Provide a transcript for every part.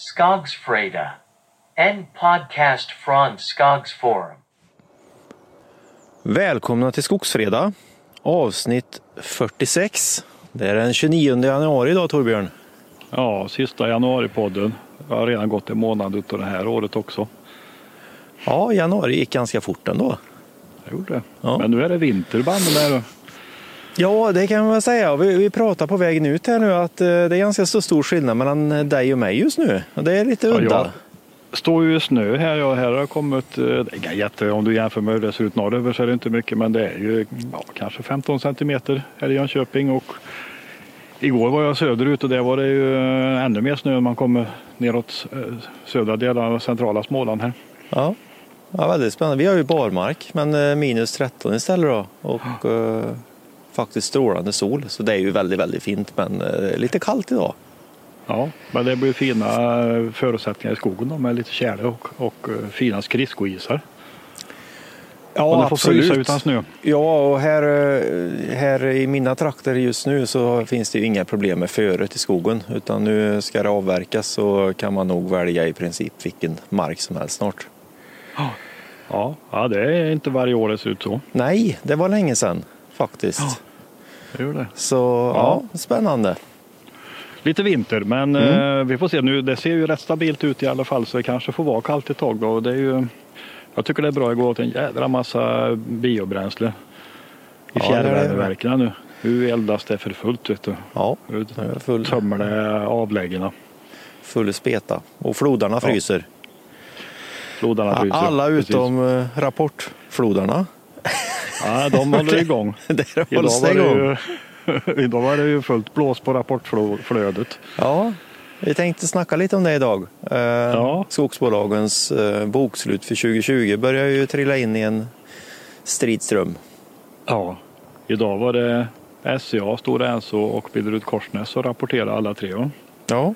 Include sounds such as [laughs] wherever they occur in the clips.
Skogsfreda. En podcast från Skogsforum. Välkomna till Skogsfredag, avsnitt 46. Det är den 29 januari idag Torbjörn. Ja, sista januaripodden. Jag har redan gått en månad utav det här året också. Ja, januari gick ganska fort ändå. Jag gjorde det. Ja. Men nu är det vinter banne mig. Ja, det kan man säga. Vi, vi pratar på vägen ut här nu att eh, det är ganska så stor skillnad mellan dig och mig just nu. Och det är lite Ja, udda. jag står ju i snö här. Jag, här har kommit, eh, det är jätte, om du jämför med hur det ser ut norröver så är det inte mycket men det är ju ja, kanske 15 centimeter här i Jönköping och igår var jag söderut och där var det ju eh, ännu mer snö när man kommer neråt eh, södra delarna av centrala Småland här. Ja. ja, väldigt spännande. Vi har ju barmark, men eh, minus 13 istället då. Och eh, faktiskt strålande sol. Så det är ju väldigt, väldigt fint, men eh, lite kallt idag. Ja, men det blir fina förutsättningar i skogen då, med lite tjäle och, och eh, fina skridskoisar. Ja, och det får frysa utan snö. Ja, och här, eh, här i mina trakter just nu så finns det ju inga problem med föret i skogen. Utan nu ska det avverkas så kan man nog välja i princip vilken mark som helst snart. Ja, ja, det är inte varje år det ser ut så. Nej, det var länge sedan faktiskt. Ja. Det det. Så ja, spännande. Lite vinter, men Mm. eh, vi får se. Nu, det ser ju rätt stabilt ut i alla fall så det kanske får vara kallt ett tag. Då. Det är ju, jag tycker det är bra att gå åt en jädra massa biobränsle i Ja, det är det. fjärrvärmeverken nu. Nu eldas det för fullt. Vet du. Ja, Nu det full, tömmer det avläggena. full speta. Och flodarna Ja, fryser. Flodarna fryser. Alla Precis. utom eh, rapportflodarna. Ja, de håller igång. [laughs] Idag hålls var, det det igång. ju, [laughs] idag var det ju fullt blås på rapportflödet. Ja, vi tänkte snacka lite om det idag. Eh, Ja. Skogsbolagens eh, bokslut för 2020 börjar ju trilla in i en stridström. Ja, idag var det SCA, Stora Enso och Billerud Korsnäs som rapporterade alla tre. Va? Ja,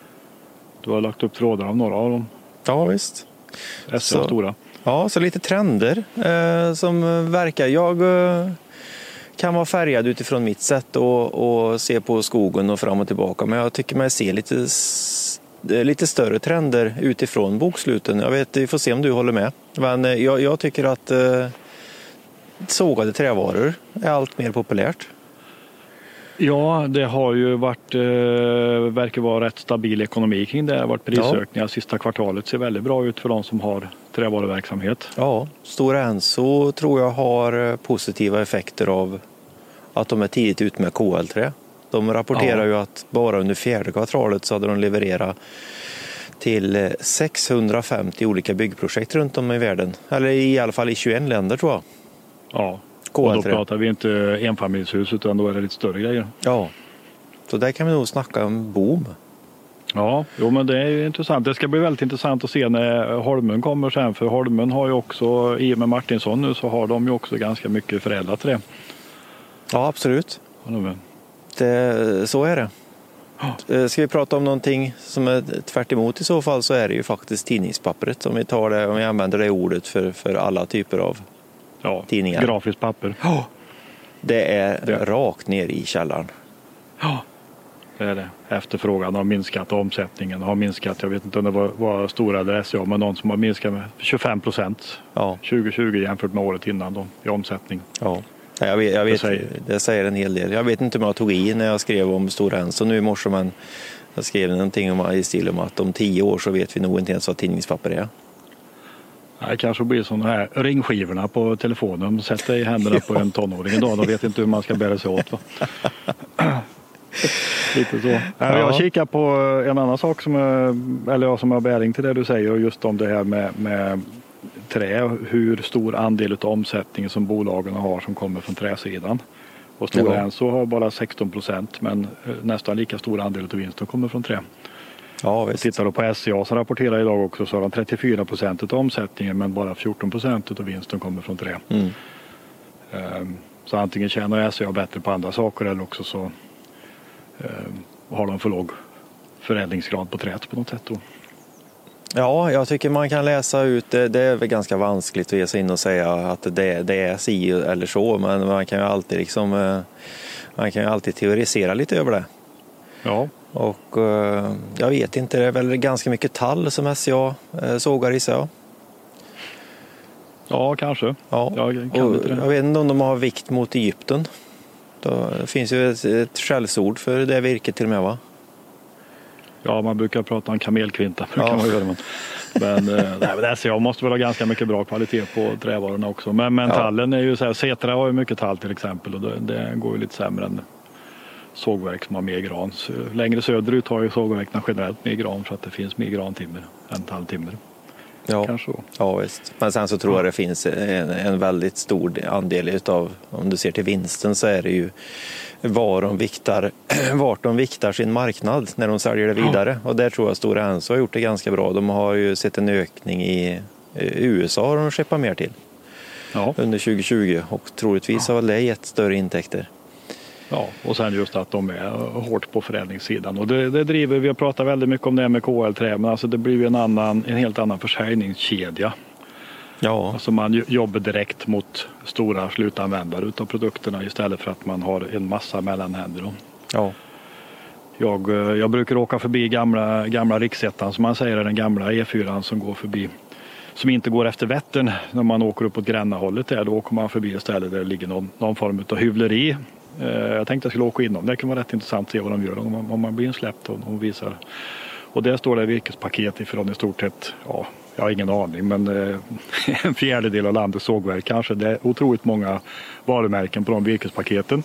Du har lagt upp trådar om några av dem. ja visst. SCA Så. Stora. Ja, så lite trender eh, som verkar. Jag eh, kan vara färgad utifrån mitt sätt att och se på skogen och fram och tillbaka. Men jag tycker mig se lite, eh, lite större trender utifrån boksluten. Jag vet, vi får se om du håller med. Men eh, jag, jag tycker att eh, sågade trävaror är allt mer populärt. Ja, det har ju varit, eh, verkar vara rätt stabil ekonomi kring det. Det har varit prisökningar. Sista kvartalet ser väldigt bra ut för de som har trävaruverksamhet. Ja, Stora Enso tror jag har eh, positiva effekter av att de är tidigt ute med KL-trä. De rapporterar Ja. ju att bara under fjärde kvartalet så hade de levererat till eh, 650 olika byggprojekt runt om i världen. Eller i alla fall i 21 länder tror jag. Ja, och då pratar vi inte enfamiljshus utan då är det lite större grejer. Ja, så där kan vi nog snacka om boom. Ja, jo, men det är ju intressant. Det ska bli väldigt intressant att se när Holmen kommer sen. För Holmen har ju också, i och med Martinsson nu, så har de ju också ganska mycket förädlat trä. Ja, absolut. Det, så är det. Eh, Ska vi prata om någonting som är tvärt emot i så fall så är det ju faktiskt tidningspappret. Om vi, tar det, om vi använder det ordet för, för alla typer av Ja, Tidningar. grafiskt papper. Det är Det- rakt ner i källaren. Ja, det är det. Efterfrågan har minskat och omsättningen har minskat. Jag vet inte om det var, var Stora eller SCA, men någon som har minskat med 25 procent Ja, 2020 jämfört med året innan då, i omsättning. ja. Ja, Jag vet, jag vet, Det säger- det säger en hel del. Jag vet inte om jag tog i när jag skrev om Stora Enso nu i morse men jag skrev någonting om, i stil om att om tio år så vet vi nog inte ens vad tidningspapper är. Det kanske blir som de här ringskivorna på telefonen. Sätt dig i händerna på en tonåring idag. De vet inte hur man ska bära sig åt. Va? [laughs] Lite så. Ja. Jag kikar på en annan sak som, eller ja, som har bäring till det du säger just om det här med, med trä. Hur stor andel av omsättningen som bolagen har som kommer från träsidan. Och Stora Ja. Enso har bara 16 procent men eh, nästan lika stor andel av vinsten kommer från trä. Ja, visst. Tittar du på SCA som rapporterar idag också så har de 34 procent av omsättningen men bara 14 procent av vinsten kommer från trä. Mm. Ehm, Så antingen tjänar SCA bättre på andra saker eller också så ehm, har de för låg förädlingsgrad på träet på något sätt. Då. Ja, jag tycker man kan läsa ut det. Det är väl ganska vanskligt att ge sig in och säga att det, det är si eller så, men man kan ju alltid liksom, eh, man kan ju alltid teorisera lite över det. Ja, Och eh, jag vet inte, det är väl ganska mycket tall som SCA eh, sågar gissar jag. Ja, kanske. Ja. Jag kan och jag vet inte om de har vikt mot Egypten. Det finns ju ett, ett skällsord för det virket till och med va? Ja, man brukar prata om kamelkvinta. [laughs] Brukar Ja. man göra, men men, eh, [laughs] nej, men SCA måste väl ha ganska mycket bra kvalitet på trävarorna också. Men, men Ja. tallen är ju så här, Setra har ju mycket tall till exempel och det, det går ju lite sämre än sågverk som har mer gran. Så Längre söderut har ju sågverken generellt mer gran för att det finns mer grantimmer än talltimmer. Ja. Kanske så. Ja, visst. Men sen så tror jag det finns en, en väldigt stor andel utav, om du ser till vinsten så är det ju var de viktar, [clears throat] vart de viktar sin marknad när de säljer det vidare. Och där tror jag Stora Enso har gjort det ganska bra. De har ju sett en ökning i USA har de skeppat mer till Ja. under 2020 och troligtvis har väl det gett större intäkter. Ja, och sen just att de är hårt på förädlingssidan. Och det, det driver, vi har pratat väldigt mycket om det här med KL-trä, men alltså det blir ju en, annan, en helt annan försäljningskedja. Ja, Alltså man jo- jobbar direkt mot stora slutanvändare utav produkterna istället för att man har en massa mellanhänder. ja, Jag, eh, jag brukar åka förbi gamla, gamla riksettan som man säger, den gamla E4 som går förbi som inte går efter Vättern när man åker uppåt Grännahållet där. Då åker man förbi ett ställe där det ligger någon, någon form av hyvleri. Eh, Jag tänkte jag skulle åka inom. Det kan vara rätt intressant att se vad de gör om man, om man blir insläppt och de visar. Och där står det virkespaket ifrån i stort sett, ja, jag har ingen aning, men eh, [laughs] en fjärdedel av landets sågverk kanske. Det är otroligt många varumärken på de virkespaketen.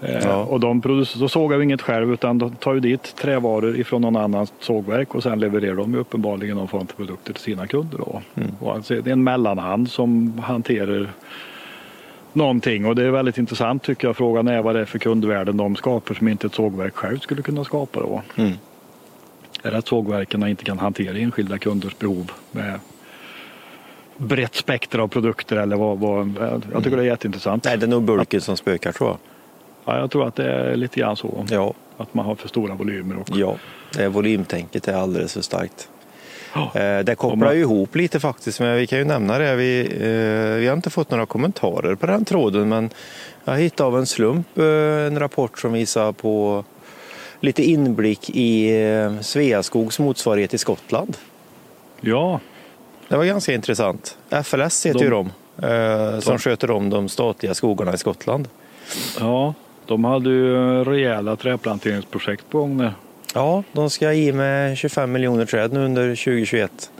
Eh, Ja. Och de produc- då sågar vi inget själv utan de tar ju dit trävaror ifrån någon annan sågverk och sen levererar de ju uppenbarligen någon form av produkter till sina kunder. Då. Och alltså det är en mellanhand som hanterar någonting och det är väldigt intressant tycker jag. Frågan är vad det är för kundvärden de skapar som inte ett sågverk själv skulle kunna skapa. Då. Mm. Är det att sågverken inte kan hantera enskilda kunders behov med brett spektra av produkter eller vad, vad jag tycker det är jätteintressant. nej det är nog bulken som spökar tror jag. Ja, jag tror att det är lite grann så. Ja, Att man har för stora volymer. Och, ja. Det är volymtänket är alldeles för starkt. Eh, Det kopplar ju ihop lite faktiskt, men vi kan ju nämna det. Vi, eh, vi har inte fått några kommentarer på den tråden, men jag hittade av en slump eh, en rapport som visar på lite inblick i Sveaskogs motsvarighet i Skottland. ja, Det var ganska intressant. FLS heter De- ju de, som sköter om de statliga skogarna i Skottland. ja, de hade ju rejäla träplanteringsprojekt på gång där. Ja, de ska i med 25 miljoner träd nu under 2021.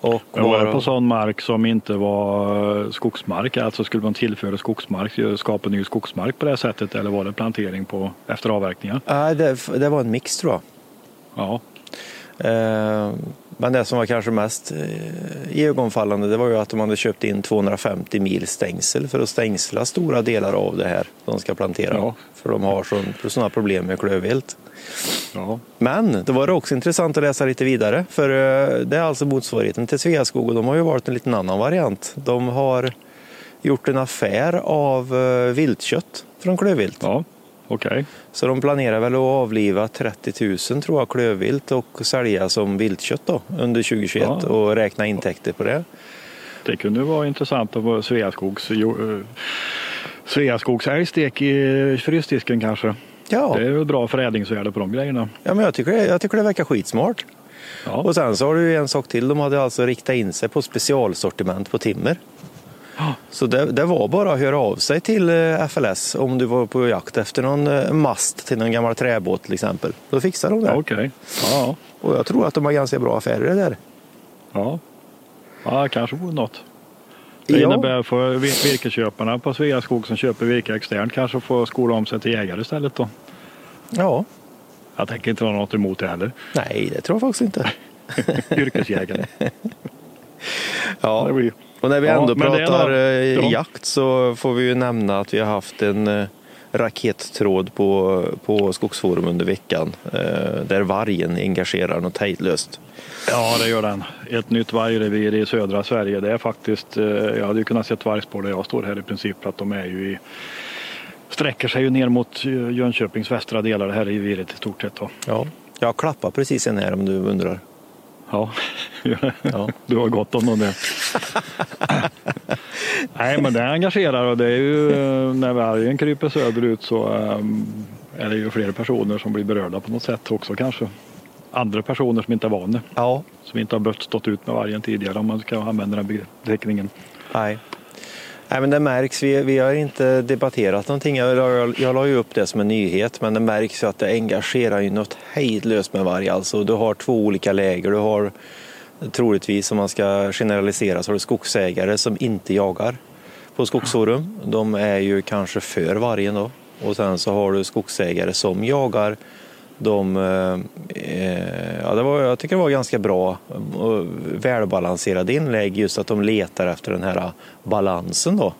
Och Men var det på sån mark som inte var eh, skogsmark? Alltså skulle man tillföra skogsmark, eh, skapa ny skogsmark på det sättet? Eller var det plantering på, efter avverkningar? Nej, det, det var en mix tror jag. Ja, Eh, Men det som var kanske mest iögonfallande det var ju att de hade köpt in 250 mil stängsel för att stängsla stora delar av det här de ska plantera. Ja. För de har sådana problem med klövvilt. Ja, Men då var det också intressant att läsa lite vidare för eh, det är alltså motsvarigheten till Sveaskog och de har ju valt en liten annan variant. De har gjort en affär av eh, viltkött från klövvilt. ja. okej. Så de planerar väl att avliva 30 000 tror jag klövvilt och sälja som viltkött då under 2021 Ja. och räkna intäkter på det. Det kunde vara intressant att få Sveaskogs, eh, Sveaskogs älgstek i frysdisken kanske. Ja, Det är väl bra förädlingsvärde på de grejerna. ja men jag tycker, det, jag tycker det verkar skitsmart. Ja, Och sen så har du ju en sak till. De hade alltså riktat in sig på specialsortiment på timmer. Ja. Så det, det var bara att höra av sig till eh, FLS om du var på jakt efter någon eh, mast till någon gammal träbåt till exempel. Då fixar de det. ja, okej. Ja, Och jag tror att de har ganska bra affärer där. ja. ja, kanske vore något. Det innebär för vir- virkesköparna på Sveaskog som köper virke externt kanske får skola om sig till jägare istället då. Ja, Jag tänker inte ha något emot det heller. nej det tror jag faktiskt inte. [laughs] Yrkesjägare. Ja. Och när vi ändå pratar eh, ja. jakt så får vi ju nämna att vi har haft en eh, rakettråd på, på Skogsforum under veckan eh, där vargen engagerar något hejdlöst. Ja, det gör den. Ett nytt vargrevir i södra Sverige. Det är faktiskt, eh, jag hade ju kunnat se vargspår där jag står här i princip. för Att de är ju i, sträcker sig ju ner mot eh, Jönköpings västra delar, det här reviret i stort sett. Då. Ja. Jag klappar precis en här om du undrar. Ja, Ja. [laughs] du har gott om dem det. [laughs] Nej, men det engagerar och det är ju eh, när vargen kryper söderut så um, är det ju flera personer som blir berörda på något sätt också kanske. Andra personer som inte är vana, Ja, som inte har behövt stått ut med vargen tidigare om man ska använda den beteckningen. nej. Nej, men det märks. Vi, vi har inte debatterat någonting. Jag, jag, jag la ju upp det som en nyhet, men det märks ju att det engagerar ju något hejdlöst med varg. Alltså, du har två olika läger. Du har troligtvis, om man ska generalisera, så har du skogsägare som inte jagar på skogsforum. De är ju kanske för vargen då. Och sen så har du skogsägare som jagar. De, eh, ja, det var, jag tycker det var ganska bra och välbalanserade inlägg just att de letar efter den här balansen då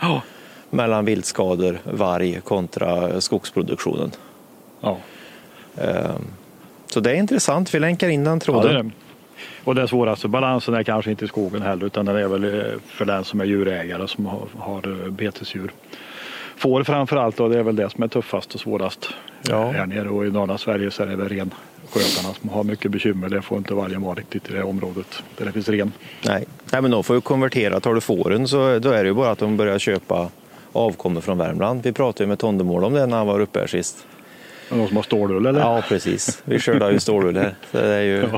Ja. mellan viltskador, varg kontra skogsproduktionen. ja. Eh, så det är intressant. Vi länkar in den Ja, tråden. det. Och det svåraste balansen är kanske inte i skogen heller utan den är väl eh, för den som är djurägare som har, har eh, betesdjur. Får framförallt och det är väl det som är tuffast och svårast Ja. här nere och i norra Sverige så är det väl renskötarna som har mycket bekymmer. Det får inte vargen vara riktigt i det området där det finns ren. Nej. Nej, men de får ju konvertera. Tar du fåren så då är det ju bara att de börjar köpa avkommor från Värmland. Vi pratade ju med Tondemål om det när han var uppe här sist. De som har stålull eller? Ja, precis. Vi körde ju stålull här. Så det är ju...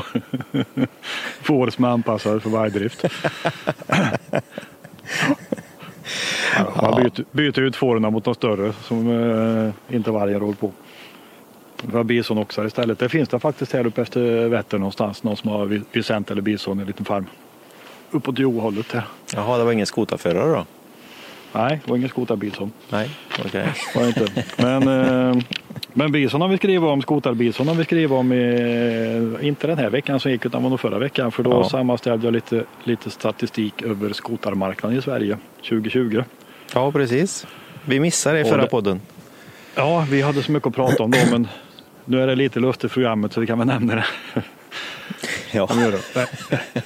Får som är anpassade för vargdrift. [laughs] Ja, man byter, byter ut fåren mot de större som eh, inte vargen rår på. Vi har bisonoxar istället. Det finns det faktiskt här uppe efter Vättern någonstans. Någon som har Vicent eller bison i en liten farm. Uppåt Johållet här. Jaha, det var ingen skotarförare då? Nej, det var ingen skotarbison. Nej, okej. Inte. Men, eh, men bison har vi skrivit om, skotarbison har vi skrivit om, i, inte den här veckan som gick utan var nog förra veckan. För då Ja. sammanställde jag lite, lite statistik över skotarmarknaden i Sverige 2020. Ja, precis. Vi missade det i förra det- podden. Ja, vi hade så mycket att prata om då men nu är det lite luft i programmet så vi kan väl nämna det. Ja. Gör det.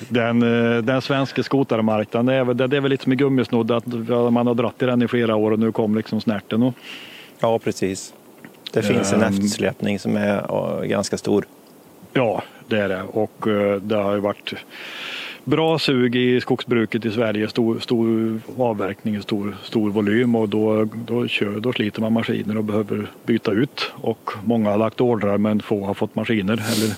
Den, eh, den svenska skotarmarknaden, det är, väl, det är väl lite som en gummisnodd att man har dratt i den i flera år och nu kom liksom snärten. Och, ja, precis. Det finns en Ehm. eftersläpning som är ganska stor. Ja, det är det. Och eh, det har ju varit bra sug i skogsbruket i Sverige. Stor, stor avverkning, stor, stor volym och då, då, kör, då sliter man maskiner och behöver byta ut. Och många har lagt ordrar men få har fått maskiner. Eller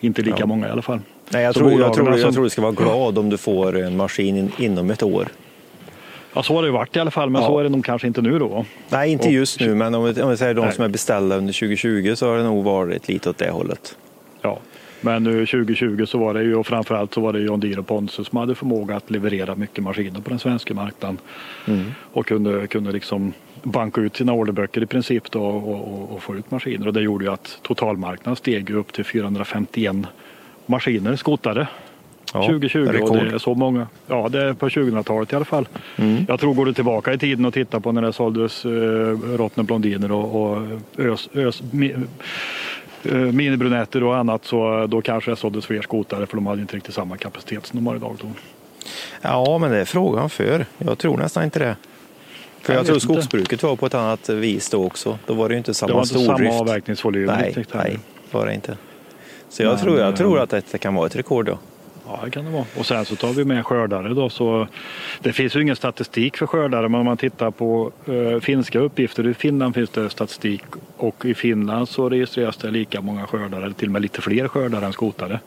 inte lika Ja. många i alla fall. Nej, jag, Så tror, jag, tror, jag som- tror du ska vara glad om du får en maskin in, inom ett år. Ja, så har det ju varit i alla fall, men Ja. så är det nog kanske inte nu då. Nej, inte Och- just nu, men om vi, om vi säger de Nej. som är beställda under 2020 så har det nog varit lite åt det hållet. Ja. Men nu 2020 så var det ju, och framförallt så var det John Deere och Pontus som hade förmåga att leverera mycket maskiner på den svenska marknaden. Och kunde, kunde liksom banka ut sina orderböcker i princip då och, och, och få ut maskiner. Och det gjorde ju att totalmarknaden steg upp till 451 maskiner skotare. Ja, 2020 och det är så många. Ja, det är på 2000-talet i alla fall. Jag tror går du tillbaka i tiden och tittar på när det såldes eh, Rottner blondiner och, och ös, ös, mi, eh, minibrunetter och annat så då kanske det såldes fler skotare för de hade inte riktigt samma kapacitet som de har idag. Då. Ja, men det är frågan för. Jag tror nästan inte det. För Jag jag, tror vet inte. skogsbruket var på ett annat vis då också. Då var det ju inte samma Det var inte stordrift. samma avverkningsvolym. Nej, riktigt nej, var det inte. Så jag, Men, tror, jag eh, tror att detta kan vara ett rekord då. Ja, det kan det vara. Och sen så tar vi med skördare då. Så det finns ju ingen statistik för skördare men om man tittar på eh, finska uppgifter. I Finland finns det statistik och i Finland så registreras det lika många skördare, till och med lite fler skördare än skotare.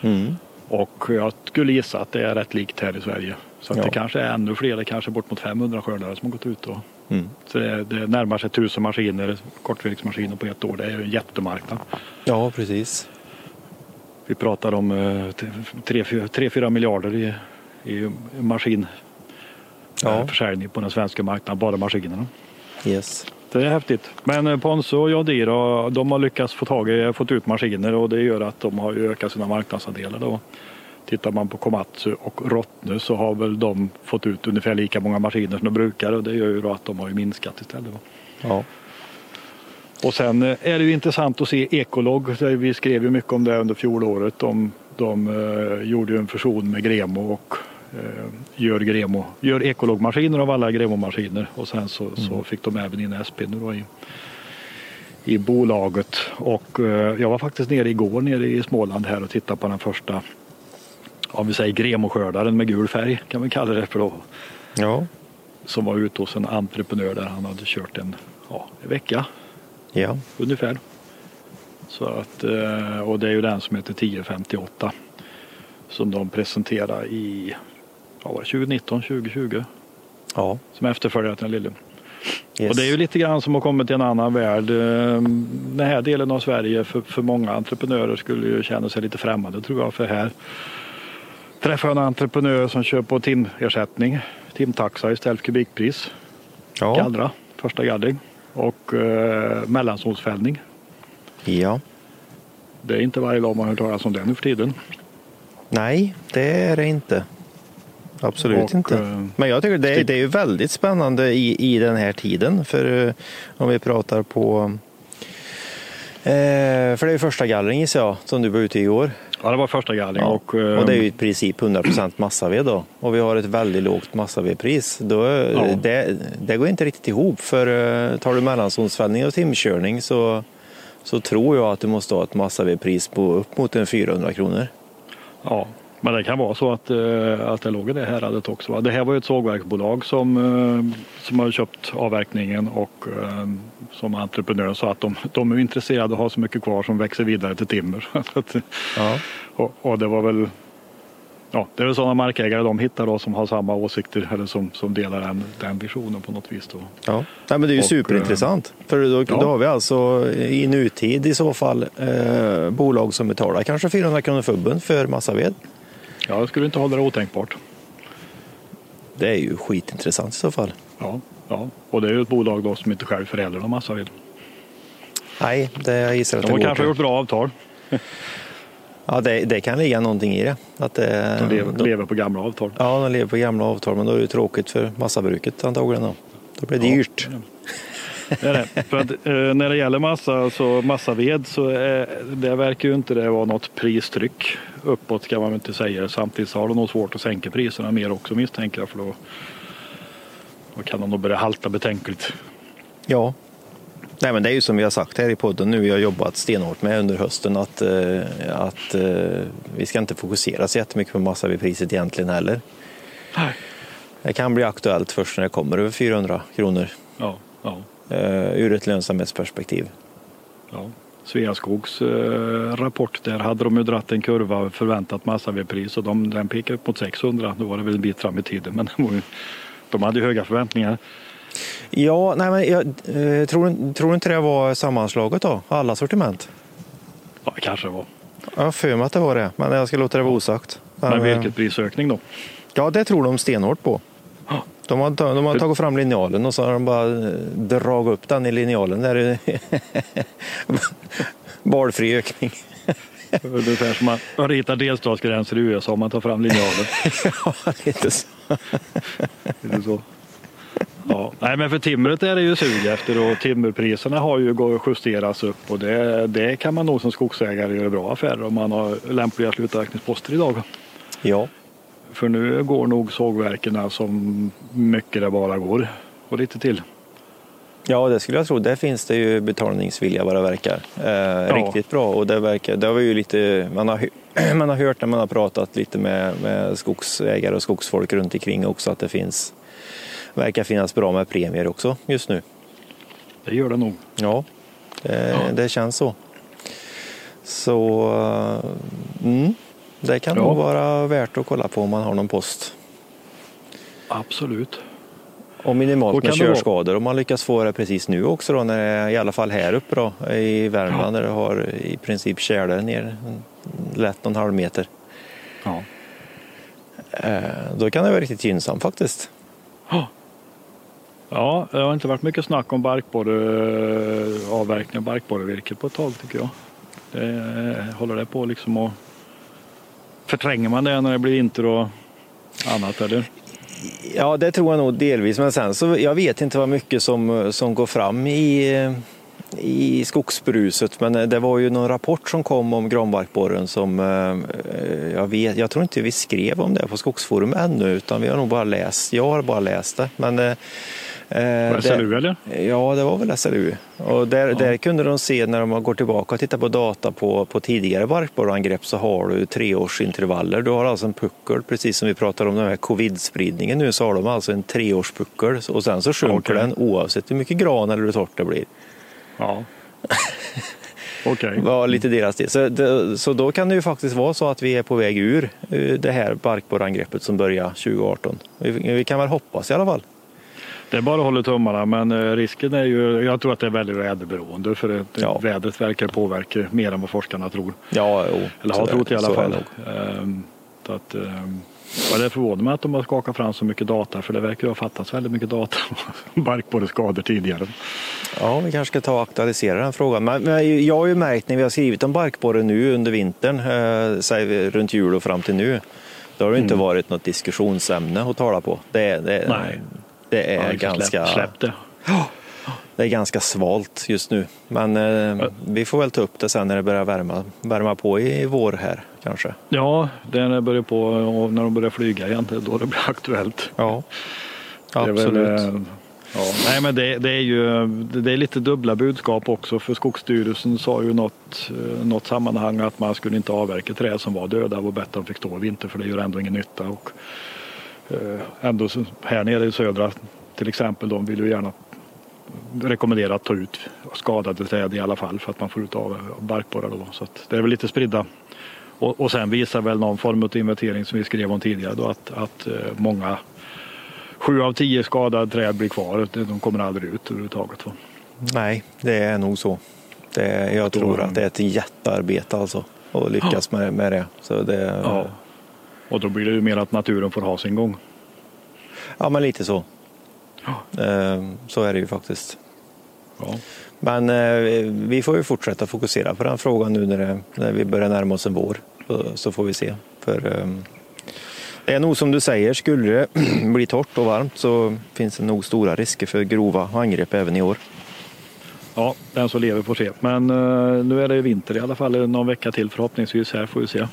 Mm. Och jag skulle gissa att det är rätt likt här i Sverige. Så att Ja. det kanske är ännu fler, det är kanske bort mot 500 skördare som har gått ut. Då. Mm. Så det, det närmar sig tusen maskiner, kortvirksmaskiner på ett år. Det är ju en jättemarknad. Ja, precis. Vi pratar om 3-4 miljarder i, i maskin Ja. eh, på den svenska marknaden, bara maskinerna. Yes. Det är häftigt. Men eh, Ponzo och Jodira, de har lyckats få tag i, fått ut maskiner och det gör att de har ökat sina marknadsandelar. Då. Tittar man på Komatsu och Rottne så har väl de fått ut ungefär lika många maskiner som de brukar och det gör ju då att de har minskat istället. Då. Ja. Och sen eh, är det ju intressant att se Ekolog. Vi skrev ju mycket om det under fjolåret. De, de eh, gjorde ju en fusion med Gremo och gör, Gremo, gör Ekolog-maskiner av alla Gremo-maskiner. Och sen så, så fick de även in SP nu då i, i bolaget. Och eh, jag var faktiskt nere igår nere i Småland här och tittade på den första om vi säger Gremo-skördaren med gul färg kan vi kalla det för då. ja. Som var ute hos en entreprenör där han hade kört en, ja, en vecka Ja, ungefär. Så att, eh, och det är ju den som heter 1058 som de presenterar i ja, var det 2019, 2020 ja. som efterföljare till den lille. Yes. Och det är ju lite grann som att komma till en annan värld. Eh, Den här delen av Sverige för, för många entreprenörer skulle ju känna sig lite främmande tror jag. För här träffar jag en entreprenör som kör på timersättning, timtaxa istället för kubikpris. ja. Gallra, första gallring och eh, mellanzonsfällning. ja. Det är inte varje dag man hör talas om det nu för tiden. Nej, det är det inte. Absolut Och, inte. eh, Men jag tycker det är, stick- det är ju väldigt spännande i, i den här tiden. För eh, om vi pratar på... Eh, för det är ju första gallring gissar jag, som du var ute i igår. Ja, det var första gallring. Ja. Och, eh, Och det är ju i princip 100% massaved då. Och vi har ett väldigt lågt massavedpris. Då, Ja. det, det går inte riktigt ihop. För eh, tar du mellanzonsfällning och timkörning så, så tror jag att du måste ha ett massavedpris på upp mot en 400 kronor. Ja, men det kan vara så att, eh, att det låg i det häradet också. Va? Det här var ju ett sågverksbolag som, eh, som har köpt avverkningen och eh, som entreprenör sa att de, de är intresserade av att ha så mycket kvar som växer vidare till timmer. [laughs] Ja. och, och det var väl Ja, det är väl sådana markägare de hittar då som har samma åsikter eller som, som delar den, den visionen på något vis. Då. Ja. Nej, men det är ju Och, superintressant. För då, ja. då har vi alltså i nutid i så fall eh, bolag som betalar kanske 400 kronor fubben för massaved. Ja, jag skulle inte hålla det otänkbart. Det är ju skitintressant i så fall. Ja, ja. Och det är ju ett bolag då som inte själv förädlar någon massaved. Nej, det jag gissar att De det har går kanske till. gjort bra avtal. [laughs] Ja, det, det kan ligga någonting i det. Att det De lever, de, lever på gamla avtal. ja, de lever på gamla avtal, men då är det tråkigt för massabruket antagligen. Då, då blir det dyrt. Det är det. För att, eh, när det gäller massa, så massaved så är, det verkar ju inte det vara något pristryck uppåt kan man inte säga. Samtidigt så har de nog svårt att sänka priserna mer också misstänker jag för då, då kan de nog börja halta betänkligt. Ja. Nej, men det är ju som vi har sagt här i podden nu, vi har jobbat stenhårt med under hösten att, eh, att eh, vi ska inte fokusera så jättemycket på massavedpriset egentligen heller. Det kan bli aktuellt först när det kommer över 400 kronor Ja, ja, eh, ur ett lönsamhetsperspektiv. ja. Sveaskogs eh, rapport där hade de ju dratt en kurva förväntat massavedpris och de, den pekade upp mot 600. Då var det väl en bit fram i tiden men [laughs] ju, de hade ju höga förväntningar. Ja, nej, men jag eh, tror, tror inte det var sammanslaget då, alla sortiment? Ja, kanske det var. Jag har för mig att det var det, men jag ska låta det vara osagt. Men eh, vilken prisökning då? Ja, det tror de stenhårt på. Ja. De har, de har tagit fram linjalen och så har de bara eh, dragit upp den i linjalen. Där är [laughs] Valfri ökning. Ungefär som man ritar delstatsgränser i USA om man tar fram linjalen. [laughs] ja, lite så. Det så? Ja. Nej, men för timret är det ju sug efter och timmerpriserna har ju justerats upp och det, det kan man nog som skogsägare göra bra affärer om man har lämpliga sluträkningsposter idag. Ja, För nu går nog sågverken som mycket det bara går och lite till. ja, det skulle jag tro. Där finns det ju betalningsvilja vad det verkar. Eh, Riktigt bra. Och det, verkar, det vi ju lite, man, har, [clears throat] man har hört när man har pratat lite med, med skogsägare och skogsfolk runt omkring också att det finns, verkar finnas bra med premier också just nu. Det gör det nog. Ja, det, Ja. det känns så. Så eh, mm, det kan Ja. nog vara värt att kolla på om man har någon post. Absolut. Och minimalt med körskador om man lyckas få det precis nu också då, när det är, i alla fall här uppe då, i Värmland där det har i princip tjäle ner lätt någon halv meter. Ja. Eh, Då kan det vara riktigt gynnsamt faktiskt. Ja, det har inte varit mycket snack om barkborre, avverkning av barkborrevirke på ett tag tycker jag. Det, håller det på liksom och förtränger man det när det blir vinter och annat eller? Ja, det tror jag nog delvis. Men sen så jag vet inte vad mycket som, som går fram i, i skogsbruset. Men det var ju någon rapport som kom om granbarkborren som eh, jag vet, jag tror inte vi skrev om det på Skogsforum ännu utan vi har nog bara läst, jag har bara läst det. Men, eh, var det SLU eller? Ja, det var väl SLU. Och där, där kunde de se när de går tillbaka och tittar på data på, på tidigare barkborreangrepp så har du treårsintervaller. Du har alltså en puckel, precis som vi pratar om den här covid-spridningen nu, så har de alltså en treårspuckel och sen så sjunker Okej. den oavsett hur mycket gran eller hur torrt det blir. Ja. [laughs] Okej. var lite deras del. Så, det, så då kan det ju faktiskt vara så att vi är på väg ur eh, det här barkborreangreppet som började 2018. Vi, vi kan väl hoppas i alla fall. Det är bara att hålla tummarna men eh, risken är ju, jag tror att det är väldigt väderberoende för det, Ja. vädret verkar påverka mer än vad forskarna tror. Ja, jo, Eller har trott i alla fall. Ehm, Så att, ehm, ja, det förvånar mig att de har skakat fram så mycket data för det verkar ju ha fattats väldigt mycket data [laughs] om barkborreskador tidigare. Ja, vi kanske ska ta och aktualisera den frågan. Men, men jag har ju märkt när vi har skrivit om barkborre nu under vintern, eh, säger vi runt jul och fram till nu, då har det inte varit något diskussionsämne att tala på. Det, det, Nej. Det är ganska... Släpp, det. [gasps] Det är ganska svalt just nu. Men eh, vi får väl ta upp det sen när det börjar värma, värma på i vår här kanske. Ja, det är när det börjar på och när de börjar flyga igen, det är då det blir [laughs] aktuellt. Ja, Det är väl, absolut. eh, ja, nej, men det, det är ju det är lite dubbla budskap också för Skogsstyrelsen sa ju något, eh, något sammanhang att man skulle inte avverka träd som var döda och bättre de fick stå i vinter för det gör ändå ingen nytta. Och, ändå så, här nere i södra till exempel, de vill ju gärna rekommendera att ta ut skadade träd i alla fall för att man får ut av barkborrar då. Så det är väl lite spridda. Och, och sen visar väl någon form av inventering som vi skrev om tidigare då att, att eh, många Sju av tio skadade träd blir kvar. De kommer aldrig ut överhuvudtaget. Va? Nej, det är nog så. Det jag tror att det är ett jättearbete alltså. Att lyckas med, med det. Så det Ja. Och då blir det ju mer att naturen får ha sin gång. ja, men lite så. Ja. Eh, Så är det ju faktiskt. Ja. Men eh, vi får ju fortsätta fokusera på den frågan nu när, det, när vi börjar närma oss en vår. Så, får vi se. För eh, det är nog som du säger, skulle det [clears throat] bli torrt och varmt så finns det nog stora risker för grova angrepp även i år. ja, den som lever får se. Men eh, nu är det vinter i alla fall någon vecka till förhoppningsvis. Här får vi se.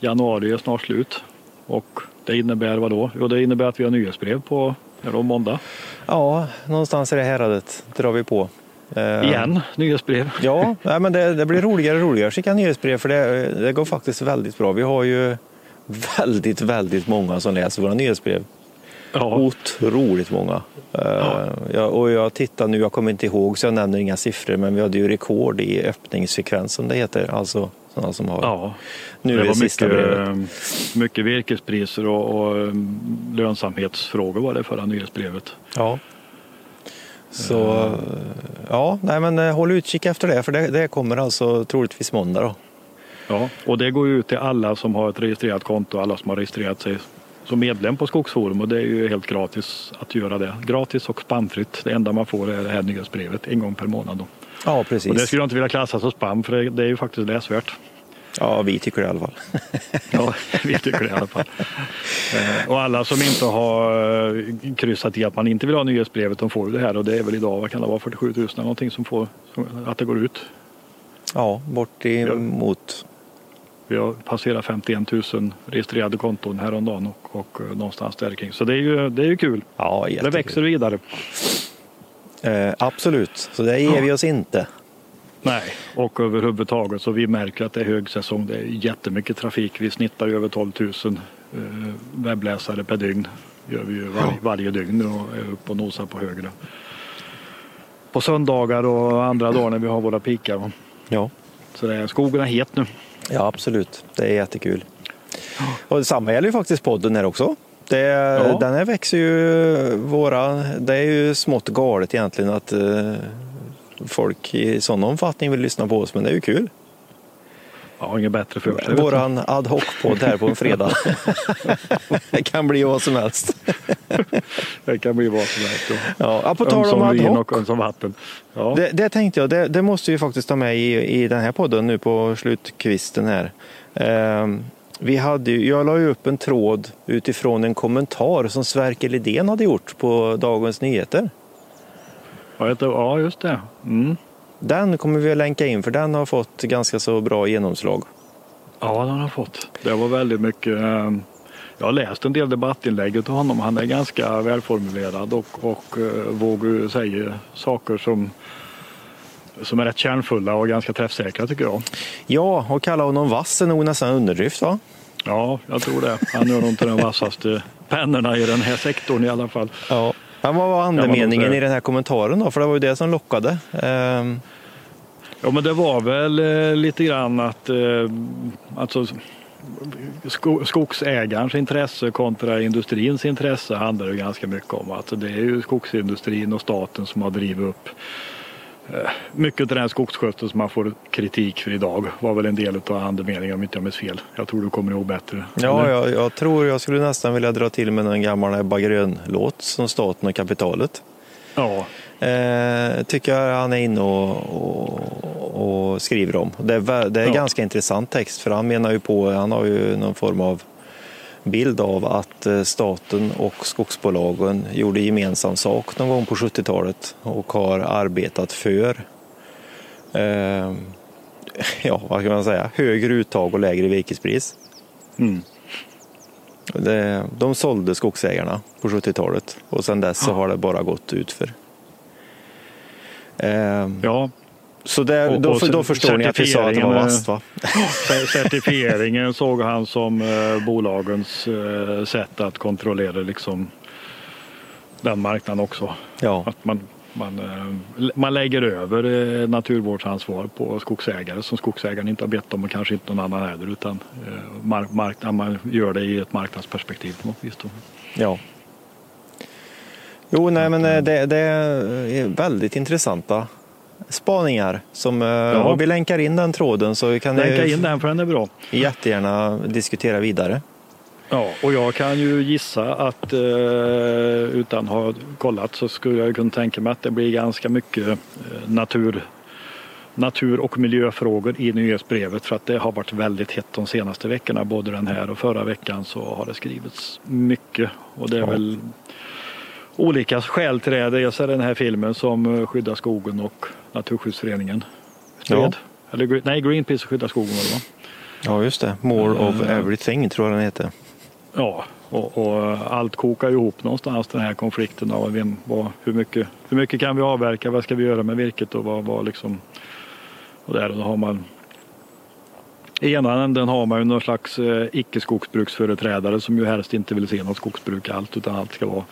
Januari är snart slut. Och det innebär vad då? Jo, det innebär att vi har nyhetsbrev på är det måndag. Ja, någonstans i det häradet drar vi på. Eh, Igen, nyhetsbrev. Ja, [laughs] nej, men det, det blir roligare och roligare att skicka nyhetsbrev för det, det går faktiskt väldigt bra. Vi har ju väldigt, väldigt många som läser våra nyhetsbrev. Ja, Otroligt många. Eh, ja, och jag tittar nu, jag kommer inte ihåg så jag nämner inga siffror, men vi hade ju rekord i öppningsfrekvens som det heter. Alltså sådana som har. ja. nu det är det var sista mycket, brevet. eh, mycket virkespriser och, och eh, lönsamhetsfrågor var det förra nyhetsbrevet. Ja. Så eh, ja, nej men eh, håll utkik efter det för det, det kommer alltså troligtvis måndag då. Ja, och det går ut till alla som har ett registrerat konto, alla som har registrerat sig som medlem på Skogsforum och det är ju helt gratis att göra det. Gratis och spamfritt. Det enda man får är det här nyhetsbrevet en gång per månad. Då. Ja, Och det precis. skulle jag inte vilja klassa som spam för det, det är ju faktiskt läsvärt. Ja, vi tycker det i alla fall. [laughs] Ja, vi tycker det i alla fall. Eh, Och alla som inte har eh, kryssat i att man inte vill ha nyhetsbrevet, de får ju det här och det är väl idag, vad kan det vara, 47 000 eller någonting som får, att det går ut. Ja, bort emot. Vi har passerat 51 000 registrerade konton häromdagen och, och eh, någonstans där kring. Så det är ju, det är ju kul. Ja, Det jättekul. växer vidare. Eh, absolut, så det ger vi oss inte. Nej, och överhuvudtaget så vi märker att det är högsäsong. Det är jättemycket trafik. Vi snittar över 12 000 eh, webbläsare per dygn. gör vi ju var, varje dygn och är uppe och nosar på högre. På söndagar och andra dagar när vi har våra pikar. Ja. Så det är, skogen är het nu. ja, absolut. Det är jättekul. Och detsamma gäller ju faktiskt podden här också. Det, Den här växer ju våra... Det är ju smått galet egentligen att eh, folk i sån omfattning vill lyssna på oss, men det är ju kul. Har inget bättre för sig. Våran ad hoc-podd här på en fredag. [laughs] det kan bli vad som helst. Det kan bli vad som helst. ja. Ja, ja, på tal om ad hoc. och ömsom vatten. Ja. Det, det tänkte jag, det, det måste vi faktiskt ta med i, i den här podden nu på slutkvisten här. Ehm, vi hade, jag la ju upp en tråd utifrån en kommentar som Sverker Lidén hade gjort på Dagens Nyheter. Ja, just det. Mm. Den kommer vi att länka in för den har fått ganska så bra genomslag. Ja, den har fått. Det var väldigt mycket. eh, Jag har läst en del debattinlägg av honom. Han är ganska välformulerad och, och eh, vågar säga saker som, som är rätt kärnfulla och ganska träffsäkra tycker jag. Ja, och kalla honom vass är nog nästan underdrift va? Ja, jag tror det. Han gör nog inte den vassaste pennorna i den här sektorn i alla fall. Ja. Men vad var andemeningen i den här kommentaren då? För det var ju det som lockade. Ehm, Ja, men det var väl eh, lite grann att eh, alltså, sko skogsägarens intresse kontra industrins intresse handlar det ganska mycket om. Alltså, det är ju skogsindustrin och staten som har drivit upp mycket av den skogsskötsel som man får kritik för idag var väl en del av andemeningen om inte jag minns fel. Jag tror du kommer ihåg bättre. Ja, jag, jag tror jag skulle nästan vilja dra till med en gammal Ebba Grön-låt som Staten och kapitalet. ja. Eh, tycker jag han är inne och, och, och skriver om. Det är, det är Ja. ganska intressant text för han menar ju på, han har ju någon form av bild av att eh, staten och skogsbolagen gjorde gemensam sak någon gång på 70-talet och har arbetat för eh, [laughs] ja, vad kan man säga, högre uttag och lägre virkespris. Mm. Det, de sålde skogsägarna på 70-talet och sedan dess så har det bara gått utför. Eh, ja. Så där, Och- då, och då förstår ni att vi sa att det var vasst va? [laughs] Certifieringen såg han som eh, bolagens eh, sätt att kontrollera liksom, den marknaden också. Ja, Att man, man, eh, man lägger över eh, naturvårdsansvar på skogsägare som skogsägaren inte har bett om och kanske inte någon annan heller utan eh, mark, marknad, man gör det i ett marknadsperspektiv på något vis. Ja. Jo, nej men det, det är väldigt intressanta spaningar. Som, ja. Och vi länkar in den tråden så vi kan Länka eh, in den för den är bra. jättegärna diskutera vidare. Ja, och jag kan ju gissa att eh, utan att ha kollat så skulle jag kunna tänka mig att det blir ganska mycket eh, natur, natur och miljöfrågor i nyhetsbrevet för att det har varit väldigt hett de senaste veckorna. Både den här och förra veckan så har det skrivits mycket och det är Ja. väl olika skäl till det. Dels är den här filmen som eh, Skydda skogen och Naturskyddsföreningen stred. Ja. Eller, nej, Greenpeace och Skydda skogen var det va? Ja, just det. More of Eh. everything tror jag den heter. Ja, och, och allt kokar ihop någonstans den här konflikten av vem, vad, hur, mycket, hur mycket kan vi avverka, vad ska vi göra med virket och vad, vad liksom och där och då har man i ena änden har man ju någon slags eh, icke-skogsbruksföreträdare som ju helst inte vill se något skogsbruk allt utan allt ska vara eh,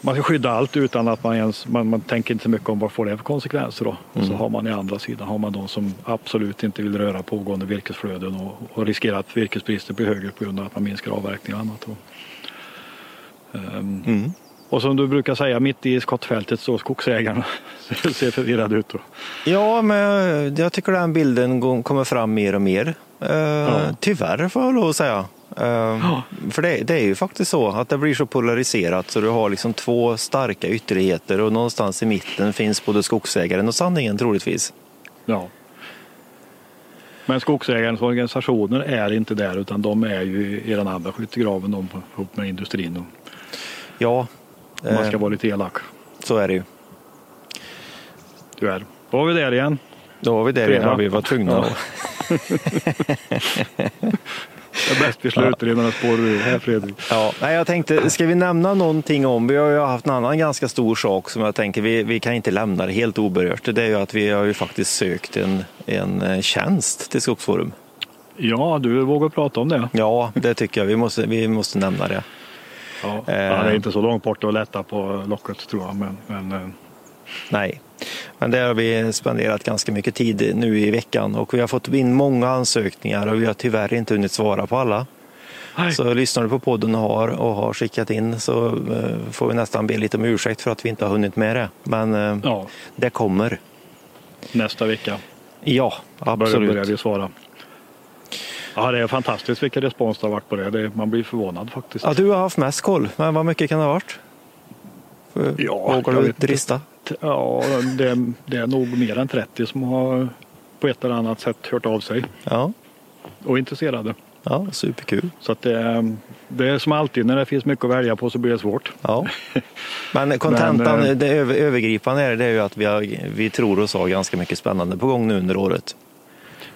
man ska skydda allt utan att man ens, man, man tänker inte så mycket om vad får det för konsekvenser då. Och så har man i andra sidan har man de som absolut inte vill röra pågående virkesflöden och, och riskerar att virkespriset blir högre på grund av att man minskar avverkning och annat. Och, Ehm, Mm. och som du brukar säga, mitt i skottfältet står skogsägarna. [laughs] ser förvirrade ut. Då. Ja, men jag tycker den bilden kommer fram mer och mer. Eh, Tyvärr får jag lov att säga. Eh, För det, det är ju faktiskt så att det blir så polariserat så du har liksom två starka ytterligheter och någonstans i mitten finns både skogsägaren och sanningen troligtvis. Ja. Men skogsägarens organisationer är inte där utan de är ju i den andra skyttegraven de, ihop med industrin. Och, Ja, om man ska eh, vara lite elak. så är det ju. Tyvärr. Då var vi där igen. Då var vi där igen. Ja, vi var tvungna Ja. Det är bäst vi slutar innan det spårar ur här Fredrik. Ja, nej, jag tänkte, ska vi nämna någonting om, vi har ju haft en annan ganska stor sak som jag tänker, vi, vi kan inte lämna det helt oberört. Det är ju att vi har ju faktiskt sökt en, en eh, tjänst till Skogsforum. Ja, du vågar prata om det. Ja, det tycker jag. Vi måste, vi måste nämna det. Ja. Eh. Det är inte så långt bort att lätta på locket tror jag. Men, men eh, Nej, men det har vi spenderat ganska mycket tid nu i veckan och vi har fått in många ansökningar och vi har tyvärr inte hunnit svara på alla. nej. Så lyssnar du på podden och har, och har skickat in så eh, får vi nästan be lite om ursäkt för att vi inte har hunnit med det. Men eh, ja, det kommer. nästa vecka Ja, absolut. börjar vi svara. Ja, det är fantastiskt vilken respons det har varit på det. det man blir förvånad faktiskt. Ja, du har haft mest koll, men vad mycket kan det ha varit? Ja, Vågar du vet inte. Ja, det, det är nog mer än 30 som har på ett eller annat sätt hört av sig Ja, och är intresserade. ja superkul. Så att det, det är som alltid när det finns mycket att välja på så blir det svårt. Ja. Men kontentan, Men, eh, det över, övergripande är det är ju att vi, har, vi tror oss ha ganska mycket spännande på gång nu under året.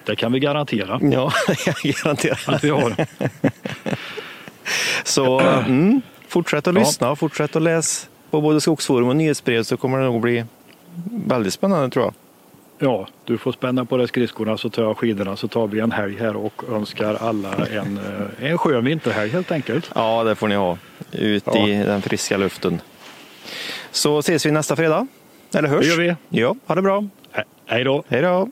Det kan vi garantera Ja, [laughs] jag garanterar. att vi har. [laughs] Så mm, fortsätt att lyssna och fortsätt att läsa på både Skogsforum och nyhetsbrev så kommer det nog bli väldigt spännande tror jag. Ja, du får spänna på dig skridskorna så tar jag skidorna så tar vi en helg här och önskar alla en, eh, en skön vinterhelg helt enkelt. Ja, det får ni ha. Ut Ja. i den friska luften. Så ses vi nästa fredag. Eller hörs. Det gör vi. Ja, ha det bra. Hej då! Hej då!